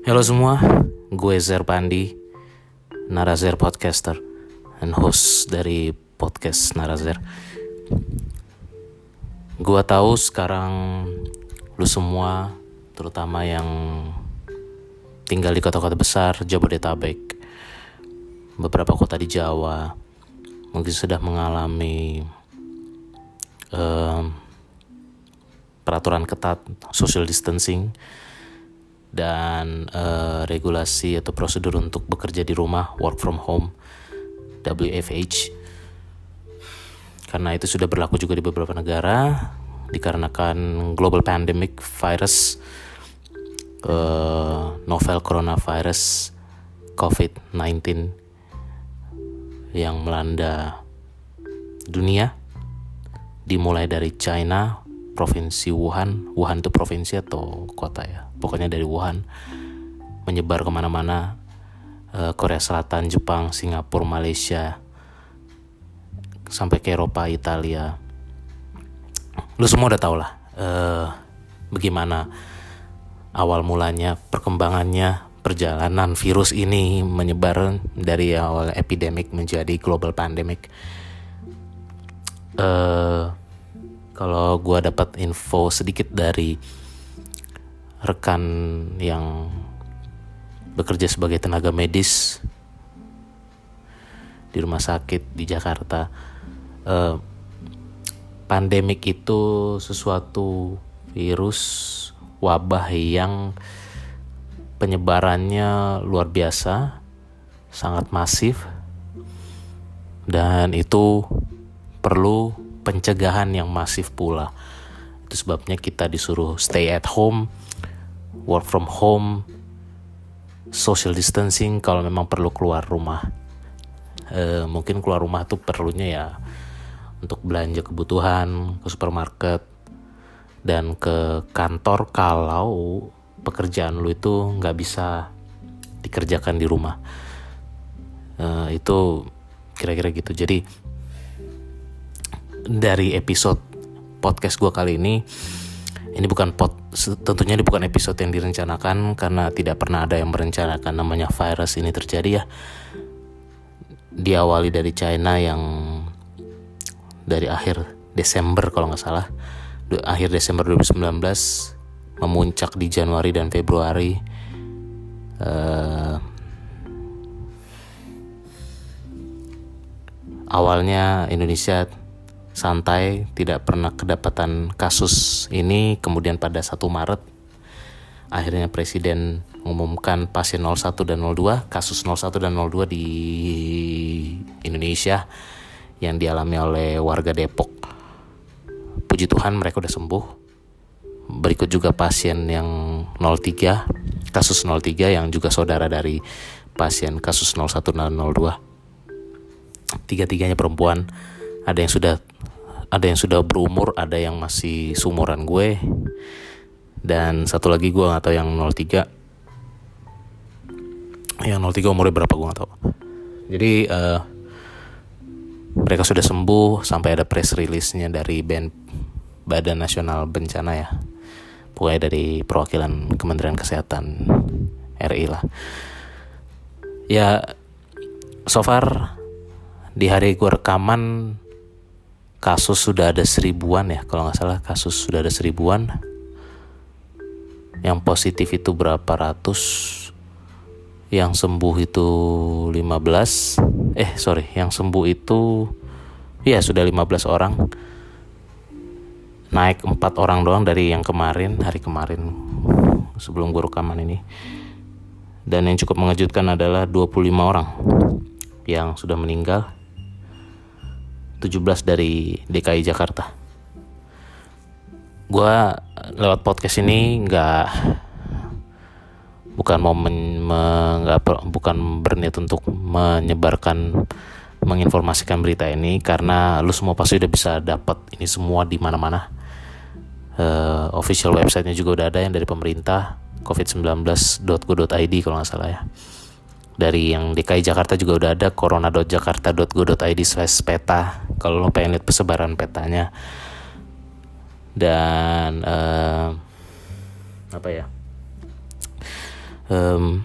Halo semua, gue Zer Pandi, Narazer Podcaster, dan host dari podcast Narazer. Gue tahu sekarang lu semua, terutama yang tinggal di kota-kota besar Jabodetabek, beberapa kota di Jawa, mungkin sudah mengalami um, peraturan ketat social distancing dan uh, regulasi atau prosedur untuk bekerja di rumah work from home WFH karena itu sudah berlaku juga di beberapa negara dikarenakan global pandemic virus uh, novel coronavirus COVID-19 yang melanda dunia dimulai dari China provinsi Wuhan. Wuhan itu provinsi atau kota ya? Pokoknya dari Wuhan. Menyebar ke mana-mana uh, Korea Selatan Jepang Singapura Malaysia sampai ke Eropa Italia. Lu semua udah tau lah uh, bagaimana awal mulanya perkembangannya perjalanan virus ini menyebar dari awal epidemik menjadi global pandemic. Uh, kalau gue dapat info sedikit dari rekan yang bekerja sebagai tenaga medis di rumah sakit di Jakarta uh, pandemik itu sesuatu virus wabah yang penyebarannya luar biasa sangat masif dan itu perlu pencegahan yang masif pula. Itu sebabnya kita disuruh stay at home, work from home, social distancing kalau memang perlu keluar rumah. E, mungkin keluar rumah tuh perlunya ya untuk belanja kebutuhan ke supermarket dan ke kantor kalau pekerjaan lu itu nggak bisa dikerjakan di rumah. E, itu kira-kira gitu. Jadi dari episode podcast gue kali ini. Ini bukan pot tentunya ini bukan episode yang direncanakan karena tidak pernah ada yang merencanakan namanya virus ini terjadi ya. Diawali dari China yang dari akhir Desember kalau nggak salah. Akhir Desember 2019 memuncak di Januari dan Februari. Uh, awalnya Indonesia santai, tidak pernah kedapatan kasus ini. Kemudian pada 1 Maret akhirnya presiden mengumumkan pasien 01 dan 02, kasus 01 dan 02 di Indonesia yang dialami oleh warga Depok. Puji Tuhan mereka udah sembuh. Berikut juga pasien yang 03, kasus 03 yang juga saudara dari pasien kasus 01 dan 02. Tiga-tiganya perempuan, ada yang sudah ada yang sudah berumur ada yang masih sumuran gue. Dan satu lagi gue nggak tahu yang 03 yang 03 umurnya berapa gue nggak tahu. Jadi uh, mereka sudah sembuh sampai ada press release-nya dari band Badan Nasional Bencana ya. Pokoknya dari perwakilan Kementerian Kesehatan RI lah. Ya so far di hari gue rekaman kasus sudah ada seribuan ya kalau nggak salah kasus sudah ada seribuan. Yang positif itu berapa ratus? Yang sembuh itu 15 eh sorry yang sembuh itu ya sudah 15 orang. Naik empat orang doang dari yang kemarin hari kemarin sebelum gue rekaman ini. Dan yang cukup mengejutkan adalah 25 orang yang sudah meninggal 17 dari DKI Jakarta. Gua lewat podcast ini nggak bukan mau men, me, gak, bukan berniat untuk menyebarkan menginformasikan berita ini karena lu semua pasti udah bisa dapat ini semua di mana-mana. Uh, official websitenya juga udah ada yang dari pemerintah covid19.go.id kalau nggak salah ya dari yang DKI Jakarta juga udah ada corona.jakarta.go.id slash peta. Kalau lo pengen lihat persebaran petanya. Dan uh, apa ya? Um,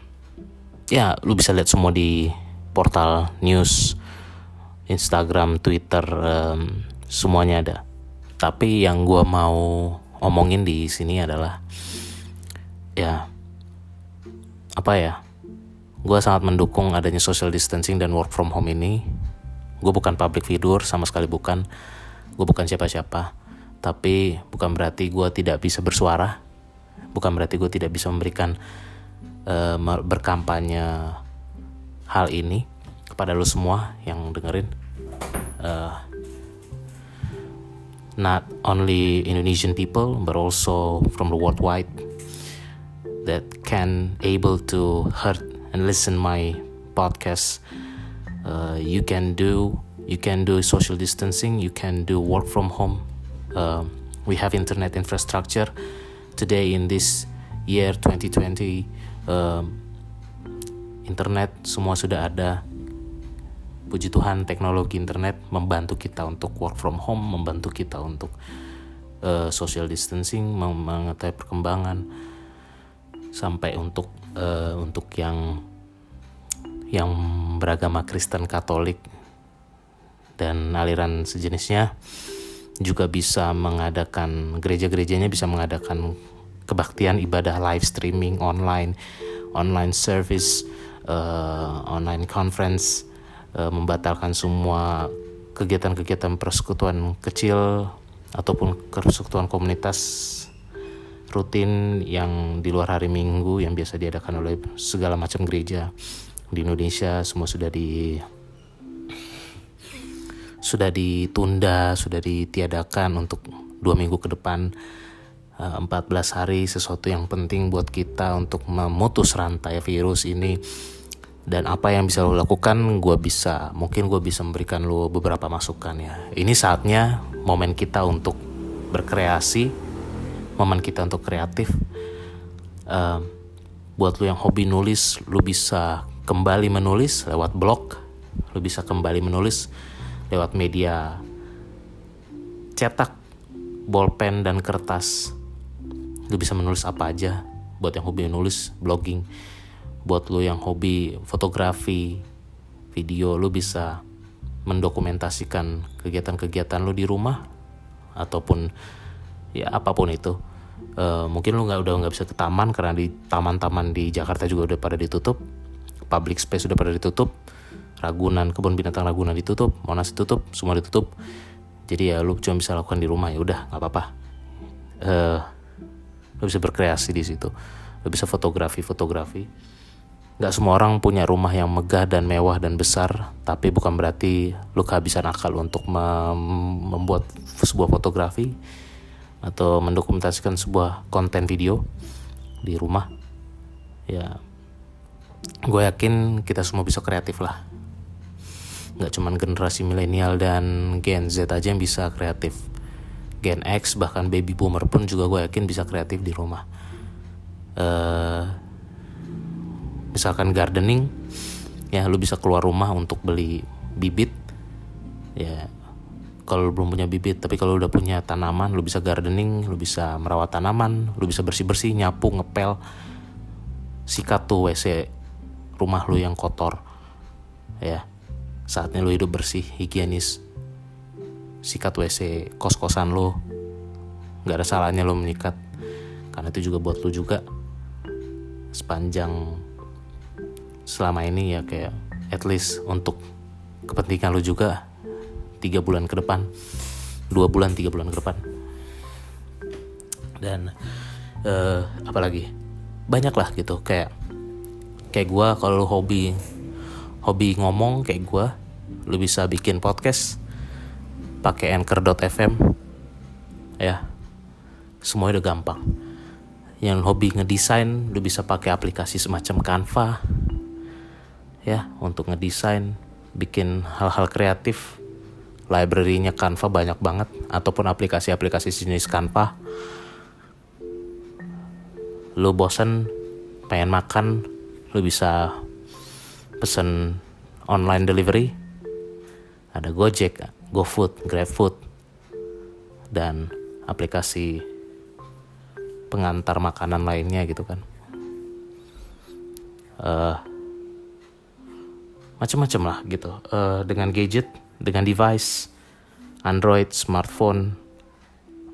ya lu bisa lihat semua di portal news Instagram Twitter um, semuanya ada. Tapi yang gue mau omongin di sini adalah ya apa ya gue sangat mendukung adanya social distancing dan work from home ini. Gue bukan public figure sama sekali bukan. Gue bukan siapa-siapa. Tapi bukan berarti gue tidak bisa bersuara. Bukan berarti gue tidak bisa memberikan uh, berkampanye hal ini kepada lo semua yang dengerin. Uh, not only Indonesian people but also from the worldwide that can able to heard and listen my podcast. Uh, you can do you can do social distancing you can do work from home. Uh, we have internet infrastructure. Today in this year 2020 uh, internet semua sudah ada. Puji Tuhan teknologi internet membantu kita untuk work from home membantu kita untuk uh, social distancing mengetahui perkembangan. Sampai untuk uh, untuk yang yang beragama Kristen Katolik dan aliran sejenisnya juga bisa mengadakan gereja-gerejanya bisa mengadakan kebaktian ibadah live streaming online online service uh, online conference uh, membatalkan semua kegiatan-kegiatan persekutuan kecil ataupun persekutuan komunitas rutin yang di luar hari Minggu yang biasa diadakan oleh segala macam gereja di Indonesia semua sudah di sudah ditunda, sudah ditiadakan untuk dua minggu ke depan. 14 eh, hari sesuatu yang penting buat kita untuk memutus rantai virus ini dan apa yang bisa lo lakukan gue bisa mungkin gue bisa memberikan lo beberapa masukan ya ini saatnya momen kita untuk berkreasi momen kita untuk kreatif. Uh, buat lu yang hobi nulis lu bisa kembali menulis lewat blog lu bisa kembali menulis lewat media cetak bolpen dan kertas. Lu bisa menulis apa aja buat yang hobi menulis blogging. Buat lu yang hobi fotografi video lu bisa mendokumentasikan kegiatan-kegiatan lu di rumah ataupun ya apa pun itu. Uh, mungkin lu nggak udah nggak bisa ke taman karena di taman-taman di Jakarta juga udah pada ditutup. Public space udah pada ditutup. Ragunan kebun binatang Ragunan ditutup Monas ditutup semua ditutup. Jadi ya lu cuma bisa lakukan di rumah ya udah nggak apa-apa. Uh, lu bisa berkreasi di situ. Lu bisa fotografi fotografi. Gak semua orang punya rumah yang megah dan mewah dan besar, tapi bukan berarti lu kehabisan akal untuk mem membuat sebuah fotografi atau mendokumentasikan sebuah konten video di rumah ya gue yakin kita semua bisa kreatif lah. Nggak cuman generasi milenial dan Gen Z aja yang bisa kreatif. Gen X bahkan baby boomer pun juga gue yakin bisa kreatif di rumah. Uh, misalkan gardening ya lu bisa keluar rumah untuk beli bibit ya kalau belum punya bibit tapi kalau udah punya tanaman lu bisa gardening lu bisa merawat tanaman lu bisa bersih bersih nyapu ngepel. Sikat tuh wc rumah lu yang kotor. Ya saatnya lu hidup bersih higienis. Sikat wc kos kosan lu. Nggak ada salahnya lu menyikat karena itu juga buat lu juga. Sepanjang selama ini ya kayak at least untuk kepentingan lu juga tiga bulan ke depan. Dua bulan tiga bulan ke depan. Dan uh, apalagi? Banyak lah gitu kayak kayak gue kalau hobi hobi ngomong kayak gue lu bisa bikin podcast pakai anchor.fm ya semuanya udah gampang. Yang hobi ngedesain lu bisa pakai aplikasi semacam Canva ya untuk ngedesain bikin hal-hal kreatif library-nya Canva banyak banget ataupun aplikasi-aplikasi jenis Canva. Lu bosen pengen makan lu bisa pesen online delivery. Ada Gojek, GoFood, GrabFood dan aplikasi pengantar makanan lainnya gitu kan. Uh, macam-macam lah gitu. Uh, dengan gadget dengan device Android smartphone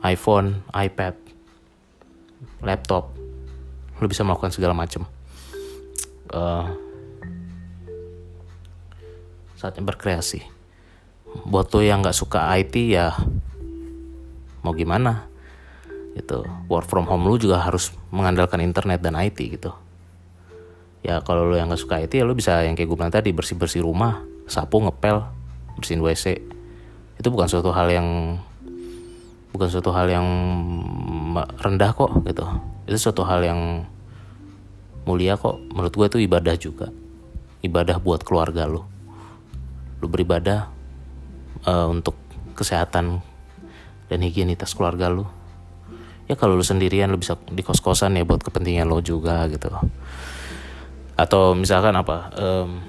iPhone iPad laptop lo bisa melakukan segala macam. Uh, saatnya berkreasi. Buat lo yang nggak suka IT ya mau gimana? Gitu work from home lu juga harus mengandalkan internet dan IT gitu. Ya kalau lo yang nggak suka IT ya lo bisa yang kayak gue bilang tadi bersih bersih rumah sapu ngepel bersihin WC itu bukan suatu hal yang bukan suatu hal yang rendah kok gitu. Itu suatu hal yang mulia kok. Menurut gue itu ibadah juga. Ibadah buat keluarga lo lo beribadah uh, untuk kesehatan dan higienitas keluarga lo ya kalau lo sendirian lo bisa di kos kosan ya buat kepentingan lo juga gitu. Atau misalkan apa um,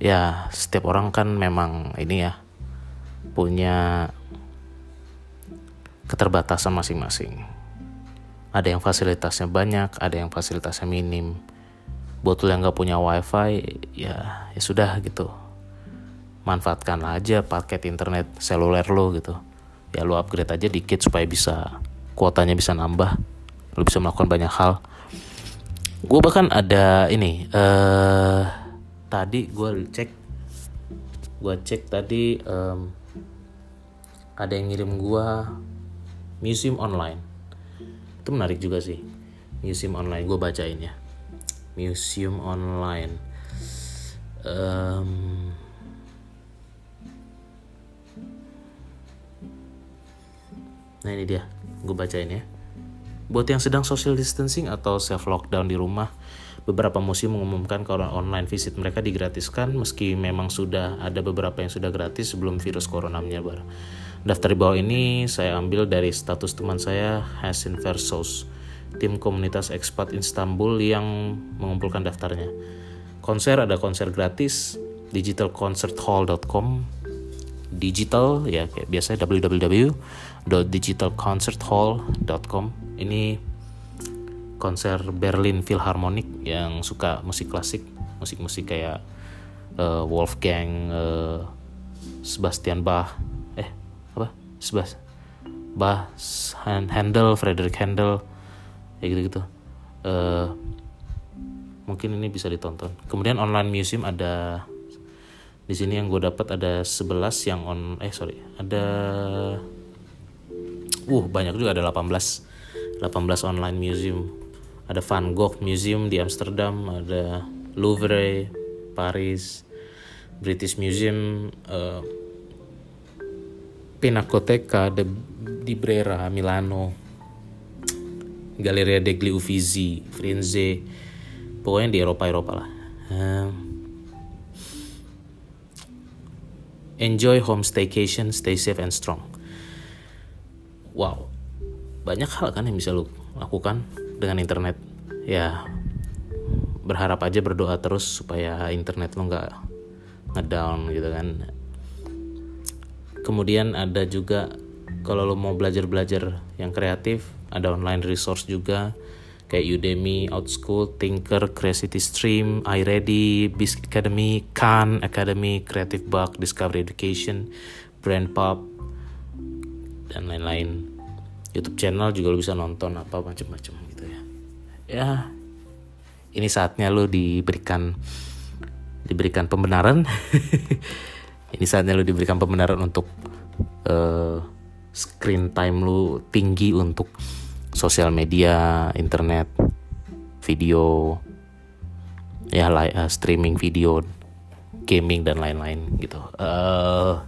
ya setiap orang kan memang ini ya punya keterbatasan masing-masing. Ada yang fasilitasnya banyak ada yang fasilitasnya minim. Buat lo yang nggak punya wifi ya ya sudah gitu. Manfaatkan aja paket internet seluler lo gitu. Ya lo upgrade aja dikit supaya bisa kuotanya bisa nambah. Lo bisa melakukan banyak hal. Gue bahkan ada ini uh, tadi gue cek gue cek tadi um, ada yang ngirim gue museum online. Itu menarik juga sih museum online gue bacain ya. Museum online. Um, nah ini dia gue bacain ya. Buat yang sedang social distancing atau self lockdown di rumah, beberapa museum mengumumkan kalau online visit mereka digratiskan meski memang sudah ada beberapa yang sudah gratis sebelum virus corona menyebar. Daftar di bawah ini saya ambil dari status teman saya Hasin Versos, tim komunitas ekspat Istanbul yang mengumpulkan daftarnya. Konser ada konser gratis, digitalconcerthall.com digital ya kayak biasa www.digitalconcerthall.com ini konser Berlin Philharmonic yang suka musik klasik musik-musik kayak uh, Wolfgang uh, Sebastian Bach eh apa? Sebas Bach Handel Frederick Handel ya gitu-gitu. Uh, mungkin ini bisa ditonton. Kemudian online museum ada di sini yang gue dapat ada 11 yang on eh sorry ada uh banyak juga ada 18 18 online museum ada Van Gogh Museum di Amsterdam ada Louvre Paris British Museum uh, Pinacoteca de, di Brera Milano Galleria degli Uffizi Firenze pokoknya di Eropa Eropa lah uh, Enjoy home staycation, stay safe and strong. Wow, banyak hal kan yang bisa lu lakukan dengan internet. Ya, berharap aja berdoa terus supaya internet lo nggak ngedown gitu kan. Kemudian ada juga kalau lo mau belajar-belajar yang kreatif, ada online resource juga kayak Udemy, Outschool, Tinker, Creativity Stream, iReady, Biz Academy, Khan Academy, Creative Bug, Discovery Education, Brand Pop, dan lain-lain. YouTube channel juga lo bisa nonton apa macam-macam ya. Ini saatnya lo diberikan diberikan pembenaran. ini saatnya lo diberikan pembenaran untuk uh, screen time lo tinggi untuk sosial media, internet, video, ya uh, streaming video, gaming dan lain-lain gitu. Uh,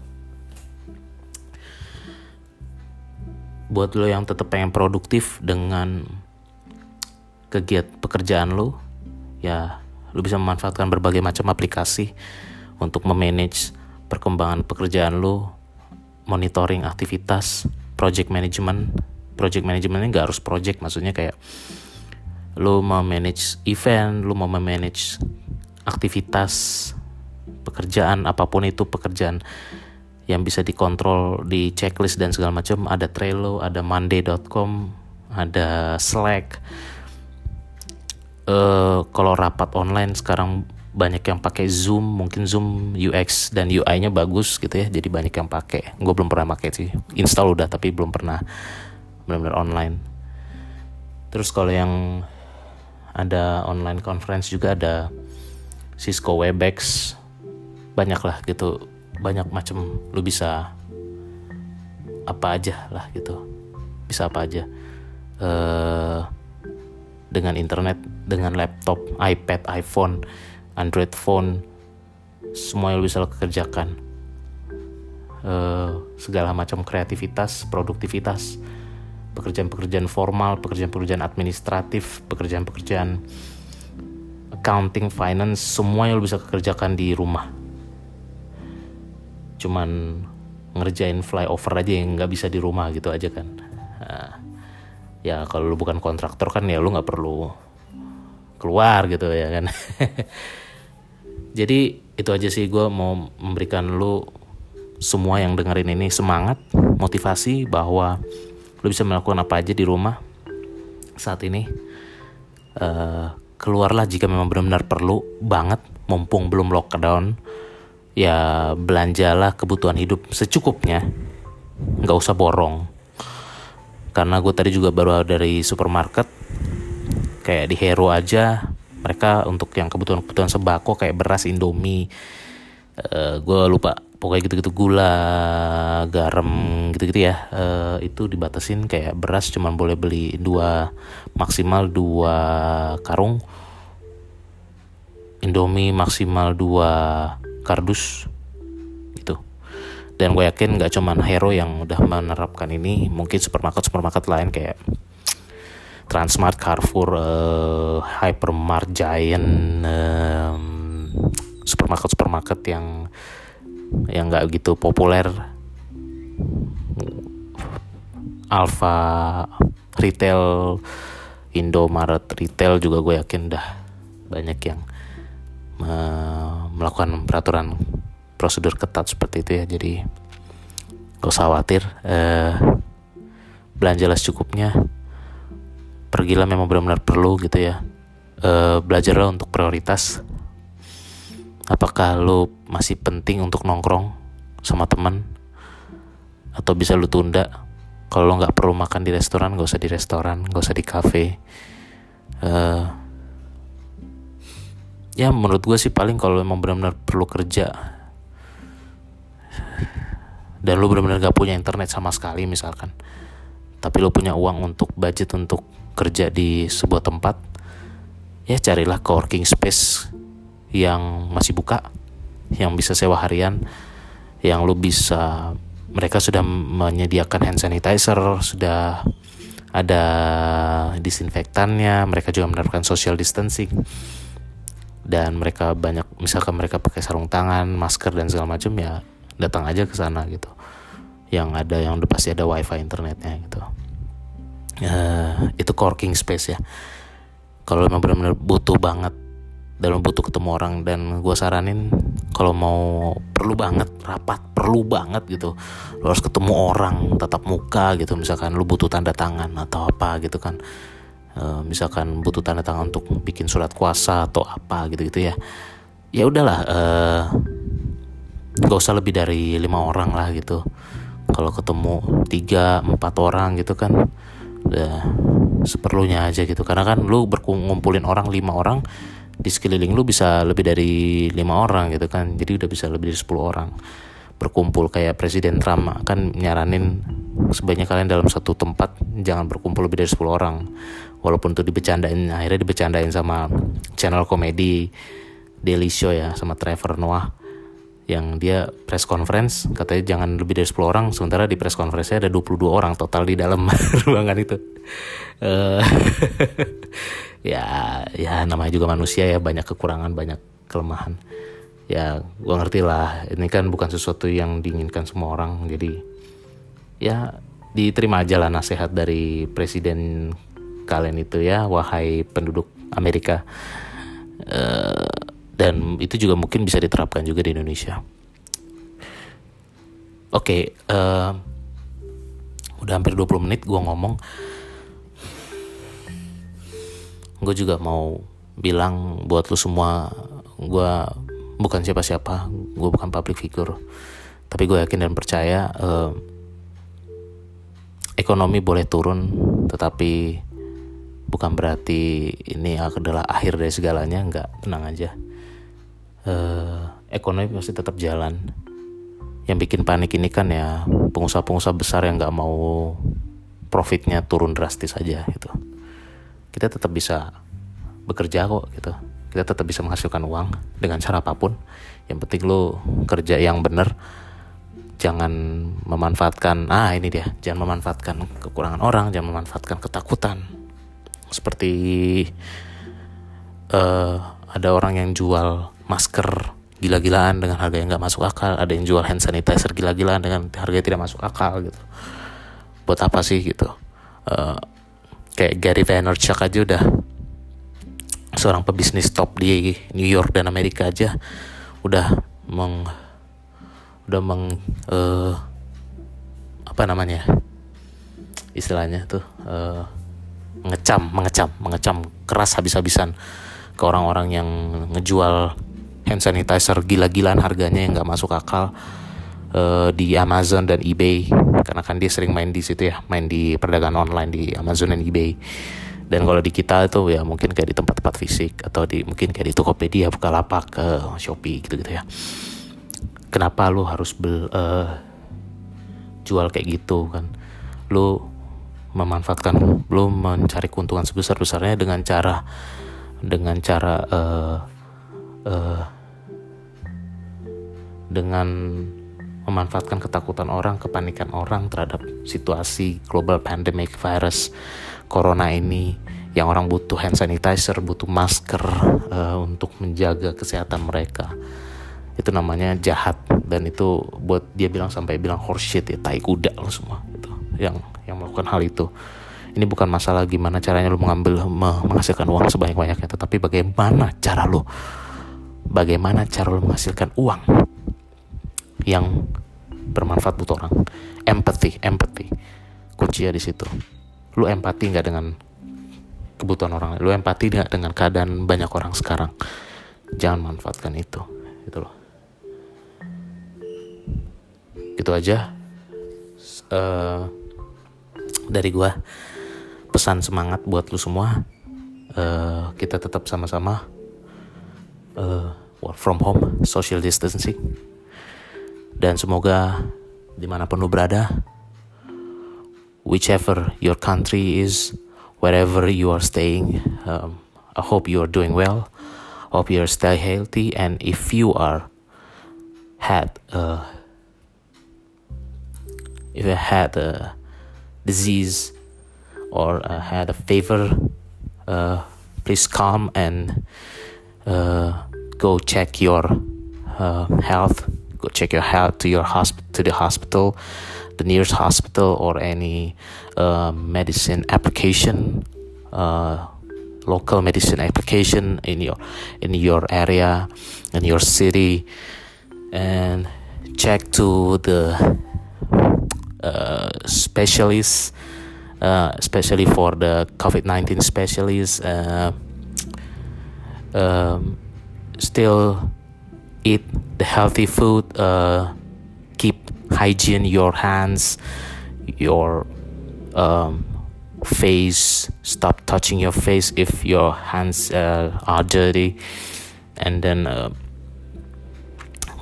buat lo yang tetap pengen produktif dengan kegiatan pekerjaan lo, ya lo bisa memanfaatkan berbagai macam aplikasi untuk memanage perkembangan pekerjaan lo, monitoring aktivitas, project management, project manajemennya nggak harus project maksudnya kayak lo mau manage event lo mau manage aktivitas pekerjaan apa pun itu pekerjaan yang bisa dikontrol di checklist dan segala macam. Ada Trello ada Monday.com ada Slack uh, kalau rapat online sekarang banyak yang pakai Zoom, mungkin Zoom UX dan UI-nya bagus gitu ya, jadi banyak yang pakai. Gue belum pernah pakai sih, install udah tapi belum pernah benar-benar online. Terus kalau yang ada online conference juga ada Cisco Webex, banyak lah gitu, banyak macam lu bisa apa aja lah gitu, bisa apa aja. Uh, dengan internet, dengan laptop, iPad, iPhone, Android phone, semua yang bisa lo kerjakan. Uh, segala macam kreativitas, produktivitas, pekerjaan-pekerjaan formal, pekerjaan-pekerjaan administratif, pekerjaan-pekerjaan accounting, finance, semua yang lo bisa kerjakan di rumah. Cuman ngerjain flyover aja yang nggak bisa di rumah gitu aja kan. Nah, ya kalau lu bukan kontraktor kan ya lu nggak perlu keluar gitu ya kan. Jadi itu aja sih gue mau memberikan lu semua yang dengerin ini semangat motivasi bahwa lu bisa melakukan apa aja di rumah saat ini. Uh, keluarlah jika memang benar-benar perlu banget mumpung belum lockdown. Ya belanjalah kebutuhan hidup secukupnya. Nggak usah borong karena gue tadi juga baru dari supermarket kayak di Hero aja mereka untuk yang kebutuhan-kebutuhan sembako kayak beras Indomie uh, gue lupa pokoknya gitu-gitu gula garam gitu-gitu ya uh, itu dibatasin kayak beras cuman boleh beli dua maksimal dua karung. Indomie maksimal dua kardus dan gue yakin gak cuman Hero yang udah menerapkan ini. Mungkin supermarket supermarket lain kayak Transmart, Carrefour, uh, Hypermart, Giant, um, supermarket supermarket yang yang nggak gitu populer, Alfa Retail, Indomaret Retail juga gue yakin dah banyak yang uh, melakukan peraturan prosedur ketat seperti itu ya. Jadi gak usah khawatir. Eh, belanjalah secukupnya. Pergilah memang benar-benar perlu gitu ya. Eh, belajarlah untuk prioritas. Apakah lo masih penting untuk nongkrong sama teman atau bisa lo tunda? Kalau lo nggak perlu makan di restoran gak usah di restoran gak usah di cafe uh, ya menurut gue sih paling kalau memang benar-benar perlu kerja dan lu benar-benar gak punya internet sama sekali misalkan. Tapi lu punya uang untuk budget untuk kerja di sebuah tempat ya carilah coworking space yang masih buka yang bisa sewa harian yang lu bisa mereka sudah menyediakan hand sanitizer sudah ada disinfektannya mereka juga menerapkan social distancing. Dan mereka banyak misalkan mereka pakai sarung tangan masker dan segala macam ya datang aja ke sana gitu. Yang ada yang udah pasti ada wifi internetnya gitu. Uh, itu coworking space ya. Kalau memang benar-benar butuh banget dalam butuh ketemu orang dan gue saranin kalau mau perlu banget rapat perlu banget gitu. Lo harus ketemu orang tatap muka gitu. Misalkan lu butuh tanda tangan atau apa gitu kan. Uh, misalkan butuh tanda tangan untuk bikin surat kuasa atau apa gitu gitu ya. Ya udahlah uh, gak usah lebih dari lima orang lah gitu. Kalau ketemu tiga empat orang gitu kan udah seperlunya aja gitu. Karena kan lu berkumpulin orang lima orang di sekeliling lu bisa lebih dari lima orang gitu kan. Jadi udah bisa lebih dari 10 orang. Berkumpul kayak Presiden Trump kan nyaranin sebaiknya kalian dalam satu tempat jangan berkumpul lebih dari 10 orang. Walaupun itu dibecandain akhirnya dibecandain sama channel komedi Daily ya sama Trevor Noah yang dia press conference katanya jangan lebih dari 10 orang sementara di press conference ada 22 orang total di dalam ruangan itu. Uh, ya ya namanya juga manusia ya banyak kekurangan banyak kelemahan. Ya gue ngerti lah ini kan bukan sesuatu yang diinginkan semua orang jadi ya diterima aja lah nasihat dari presiden kalian itu ya wahai penduduk Amerika. Uh, dan itu juga mungkin bisa diterapkan juga di Indonesia. Oke, okay, uh, eh, udah hampir 20 menit gue ngomong. Gue juga mau bilang buat lu semua gue bukan siapa-siapa gue bukan public figure tapi gue yakin dan percaya uh, ekonomi boleh turun tetapi bukan berarti ini adalah akhir dari segalanya nggak tenang aja uh, ekonomi pasti tetap jalan. Yang bikin panik ini kan ya pengusaha-pengusaha besar yang nggak mau profitnya turun drastis aja gitu. Kita tetap bisa bekerja kok gitu. Kita tetap bisa menghasilkan uang dengan cara apa pun. Yang penting lo kerja yang bener jangan memanfaatkan ah ini dia. Jangan memanfaatkan kekurangan orang jangan memanfaatkan ketakutan. Seperti uh, ada orang yang jual masker gila-gilaan dengan harga yang nggak masuk akal ada yang jual hand sanitizer gila-gilaan dengan harga yang tidak masuk akal gitu. Buat apa sih gitu? Uh, kayak Gary Vaynerchuk aja udah seorang pebisnis top di New York dan Amerika aja udah meng udah meng uh, apa namanya istilahnya tuh uh, mengecam mengecam mengecam keras habis-habisan ke orang-orang yang ngejual hand sanitizer gila-gilaan harganya yang nggak masuk akal uh, di Amazon dan eBay karena kan dia sering main di situ ya main di perdagangan online di Amazon dan eBay dan kalau di kita itu ya mungkin kayak di tempat-tempat fisik atau di mungkin kayak di Tokopedia, Bukalapak, ke uh, Shopee gitu-gitu ya. Kenapa lu harus bel, uh, jual kayak gitu kan? Lu memanfaatkan, lu mencari keuntungan sebesar-besarnya dengan cara dengan cara uh, uh, dengan memanfaatkan ketakutan orang, kepanikan orang terhadap situasi global pandemic virus corona ini yang orang butuh hand sanitizer, butuh masker uh, untuk menjaga kesehatan mereka. Itu namanya jahat dan itu buat dia bilang sampai bilang horseshit ya, tai kuda lo semua itu yang yang melakukan hal itu. Ini bukan masalah gimana caranya lo mengambil menghasilkan uang sebanyak-banyaknya, tetapi bagaimana cara lo bagaimana cara lo menghasilkan uang yang bermanfaat buat orang. Empathy, empathy. Kuncinya di situ. Lu empati nggak dengan kebutuhan orang lu empati nggak dengan keadaan banyak orang sekarang. Jangan manfaatkan itu. Itu loh. Gitu aja. Uh, dari gua pesan semangat buat lu semua. Uh, kita tetap sama-sama. Uh, work from home social distancing dan semoga di mana pun lu berada whichever your country is, wherever you are staying. Um, I hope you are doing well. Hope you are stay healthy, and if you are had uh, if you had a disease or uh, had a fever, uh, please come and uh, go check your uh, health. Go check your health to your to the hospital the nearest hospital or any uh, medicine application uh, local medicine application in your in your area in your city and check to the uh, specialists uh, especially for the covid-19 specialists uh, um, still eat the healthy food uh, keep hygiene your hands your um, face stop touching your face if your hands uh, are dirty and then uh,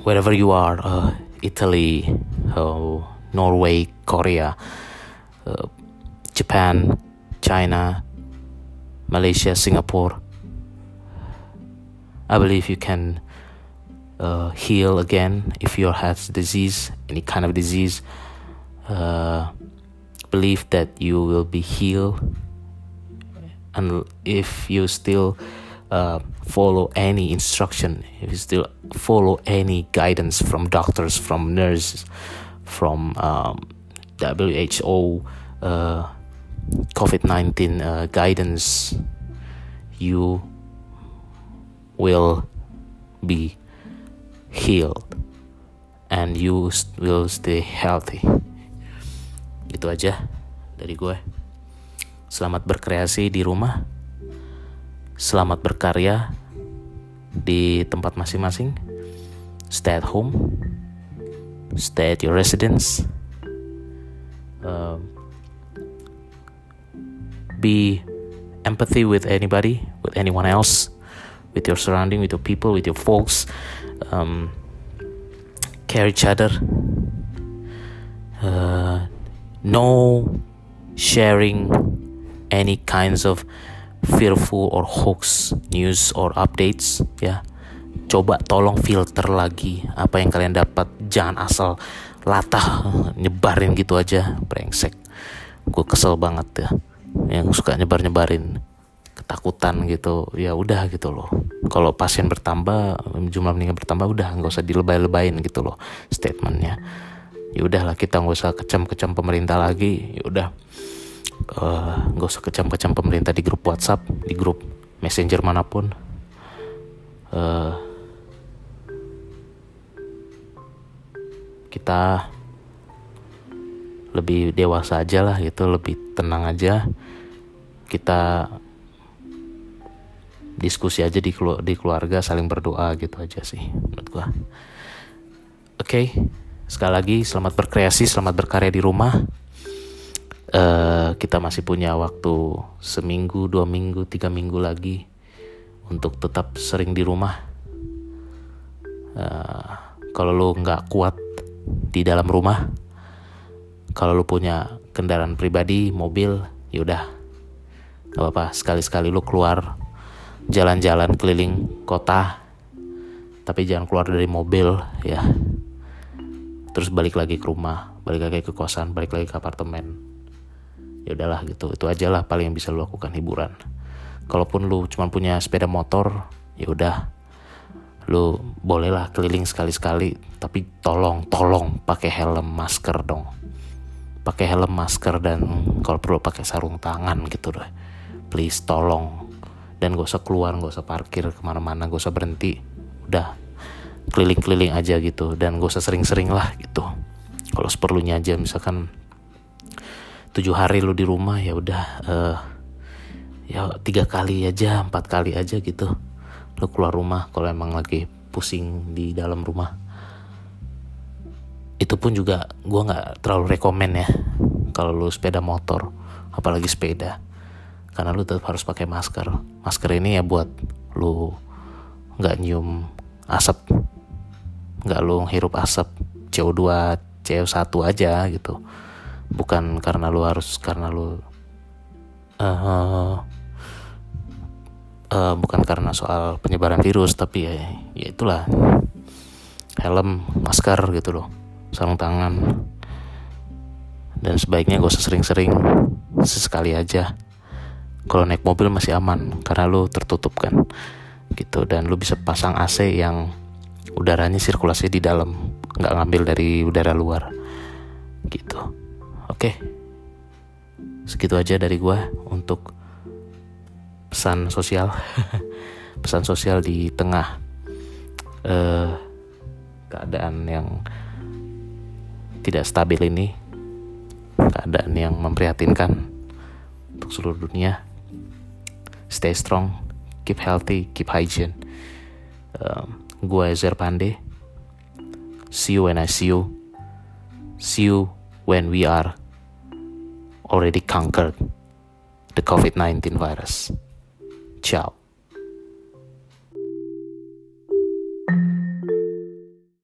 wherever you are uh, italy uh, norway korea uh, japan china malaysia singapore i believe you can uh, heal again if you have disease, any kind of disease. Uh, believe that you will be healed, and if you still uh, follow any instruction, if you still follow any guidance from doctors, from nurses, from um, WHO, uh, COVID 19 uh, guidance, you will be healed and you will stay healthy. Gitu aja dari gue. Selamat berkreasi di rumah. Selamat berkarya di tempat masing-masing. Stay at home. Stay at your residence. Uh, be empathy with anybody with anyone else with your surrounding with your people with your folks um, care each other. Uh, no sharing any kinds of fearful or hoax news or updates ya. Coba tolong filter lagi apa yang kalian dapat. Jangan asal latah nyebarin gitu aja. Brengsek. Gue kesel banget ya. Yang suka nyebar nyebarin ketakutan gitu ya udah gitu loh. Kalau pasien bertambah jumlah meninggal bertambah udah nggak usah dilebay-lebayin gitu loh statementnya. Ya udahlah kita nggak usah kecam-kecam pemerintah lagi. Ya udah eh, nggak uh, usah kecam-kecam pemerintah di grup WhatsApp di grup messenger mana pun. Uh, kita lebih dewasa aja lah gitu lebih tenang aja. Kita diskusi aja di di keluarga saling berdoa gitu aja sih menurut gua. Oke okay. sekali lagi selamat berkreasi selamat berkarya di rumah. Uh, kita masih punya waktu seminggu dua minggu tiga minggu lagi untuk tetap sering di rumah. Uh, kalau lo nggak kuat di dalam rumah kalau lo punya kendaraan pribadi mobil yaudah gak apa-apa sekali-sekali lo keluar jalan-jalan keliling kota tapi jangan keluar dari mobil ya. Terus balik lagi ke rumah balik lagi ke kosan balik lagi ke apartemen. Ya udahlah gitu itu aja lah paling yang bisa lo lakukan hiburan. Kalaupun lu cuma punya sepeda motor ya udah. Lu bolehlah keliling sekali-sekali tapi tolong tolong pakai helm masker dong. Pakai helm masker dan kalau perlu pakai sarung tangan gitu deh. Please tolong dan gak usah keluar gak usah parkir ke mana-mana gak usah berhenti. Udah keliling-keliling aja gitu. Dan gak usah sering-sering lah gitu. Kalau seperlunya aja misalkan tujuh hari lu di rumah ya udah uh, ya tiga kali aja empat kali aja gitu. Lu keluar rumah kalau emang lagi pusing di dalam rumah. Itu pun juga gue nggak terlalu rekomen ya kalau lu sepeda motor apalagi sepeda karena lu tetap harus pakai masker. Masker ini ya buat lu nggak nyium asap. Nggak lu hirup asap CO2 CO1 aja gitu. Bukan karena lu harus karena lu uh, uh, bukan karena soal penyebaran virus tapi ya, ya itulah. Helm masker gitu loh. Sarung tangan. Dan sebaiknya usah sering-sering sesekali aja kalau naik mobil masih aman karena lu tertutup kan gitu. Dan lu bisa pasang AC yang udaranya sirkulasi di dalam nggak ngambil dari udara luar gitu. Oke segitu aja dari gua untuk pesan sosial. Pesan sosial di tengah uh, keadaan yang tidak stabil ini keadaan yang memprihatinkan untuk seluruh dunia stay strong, keep healthy, keep hygiene. Um, gue Ezer Pande. See you when I see you. See you when we are already conquered the COVID 19 virus. Ciao.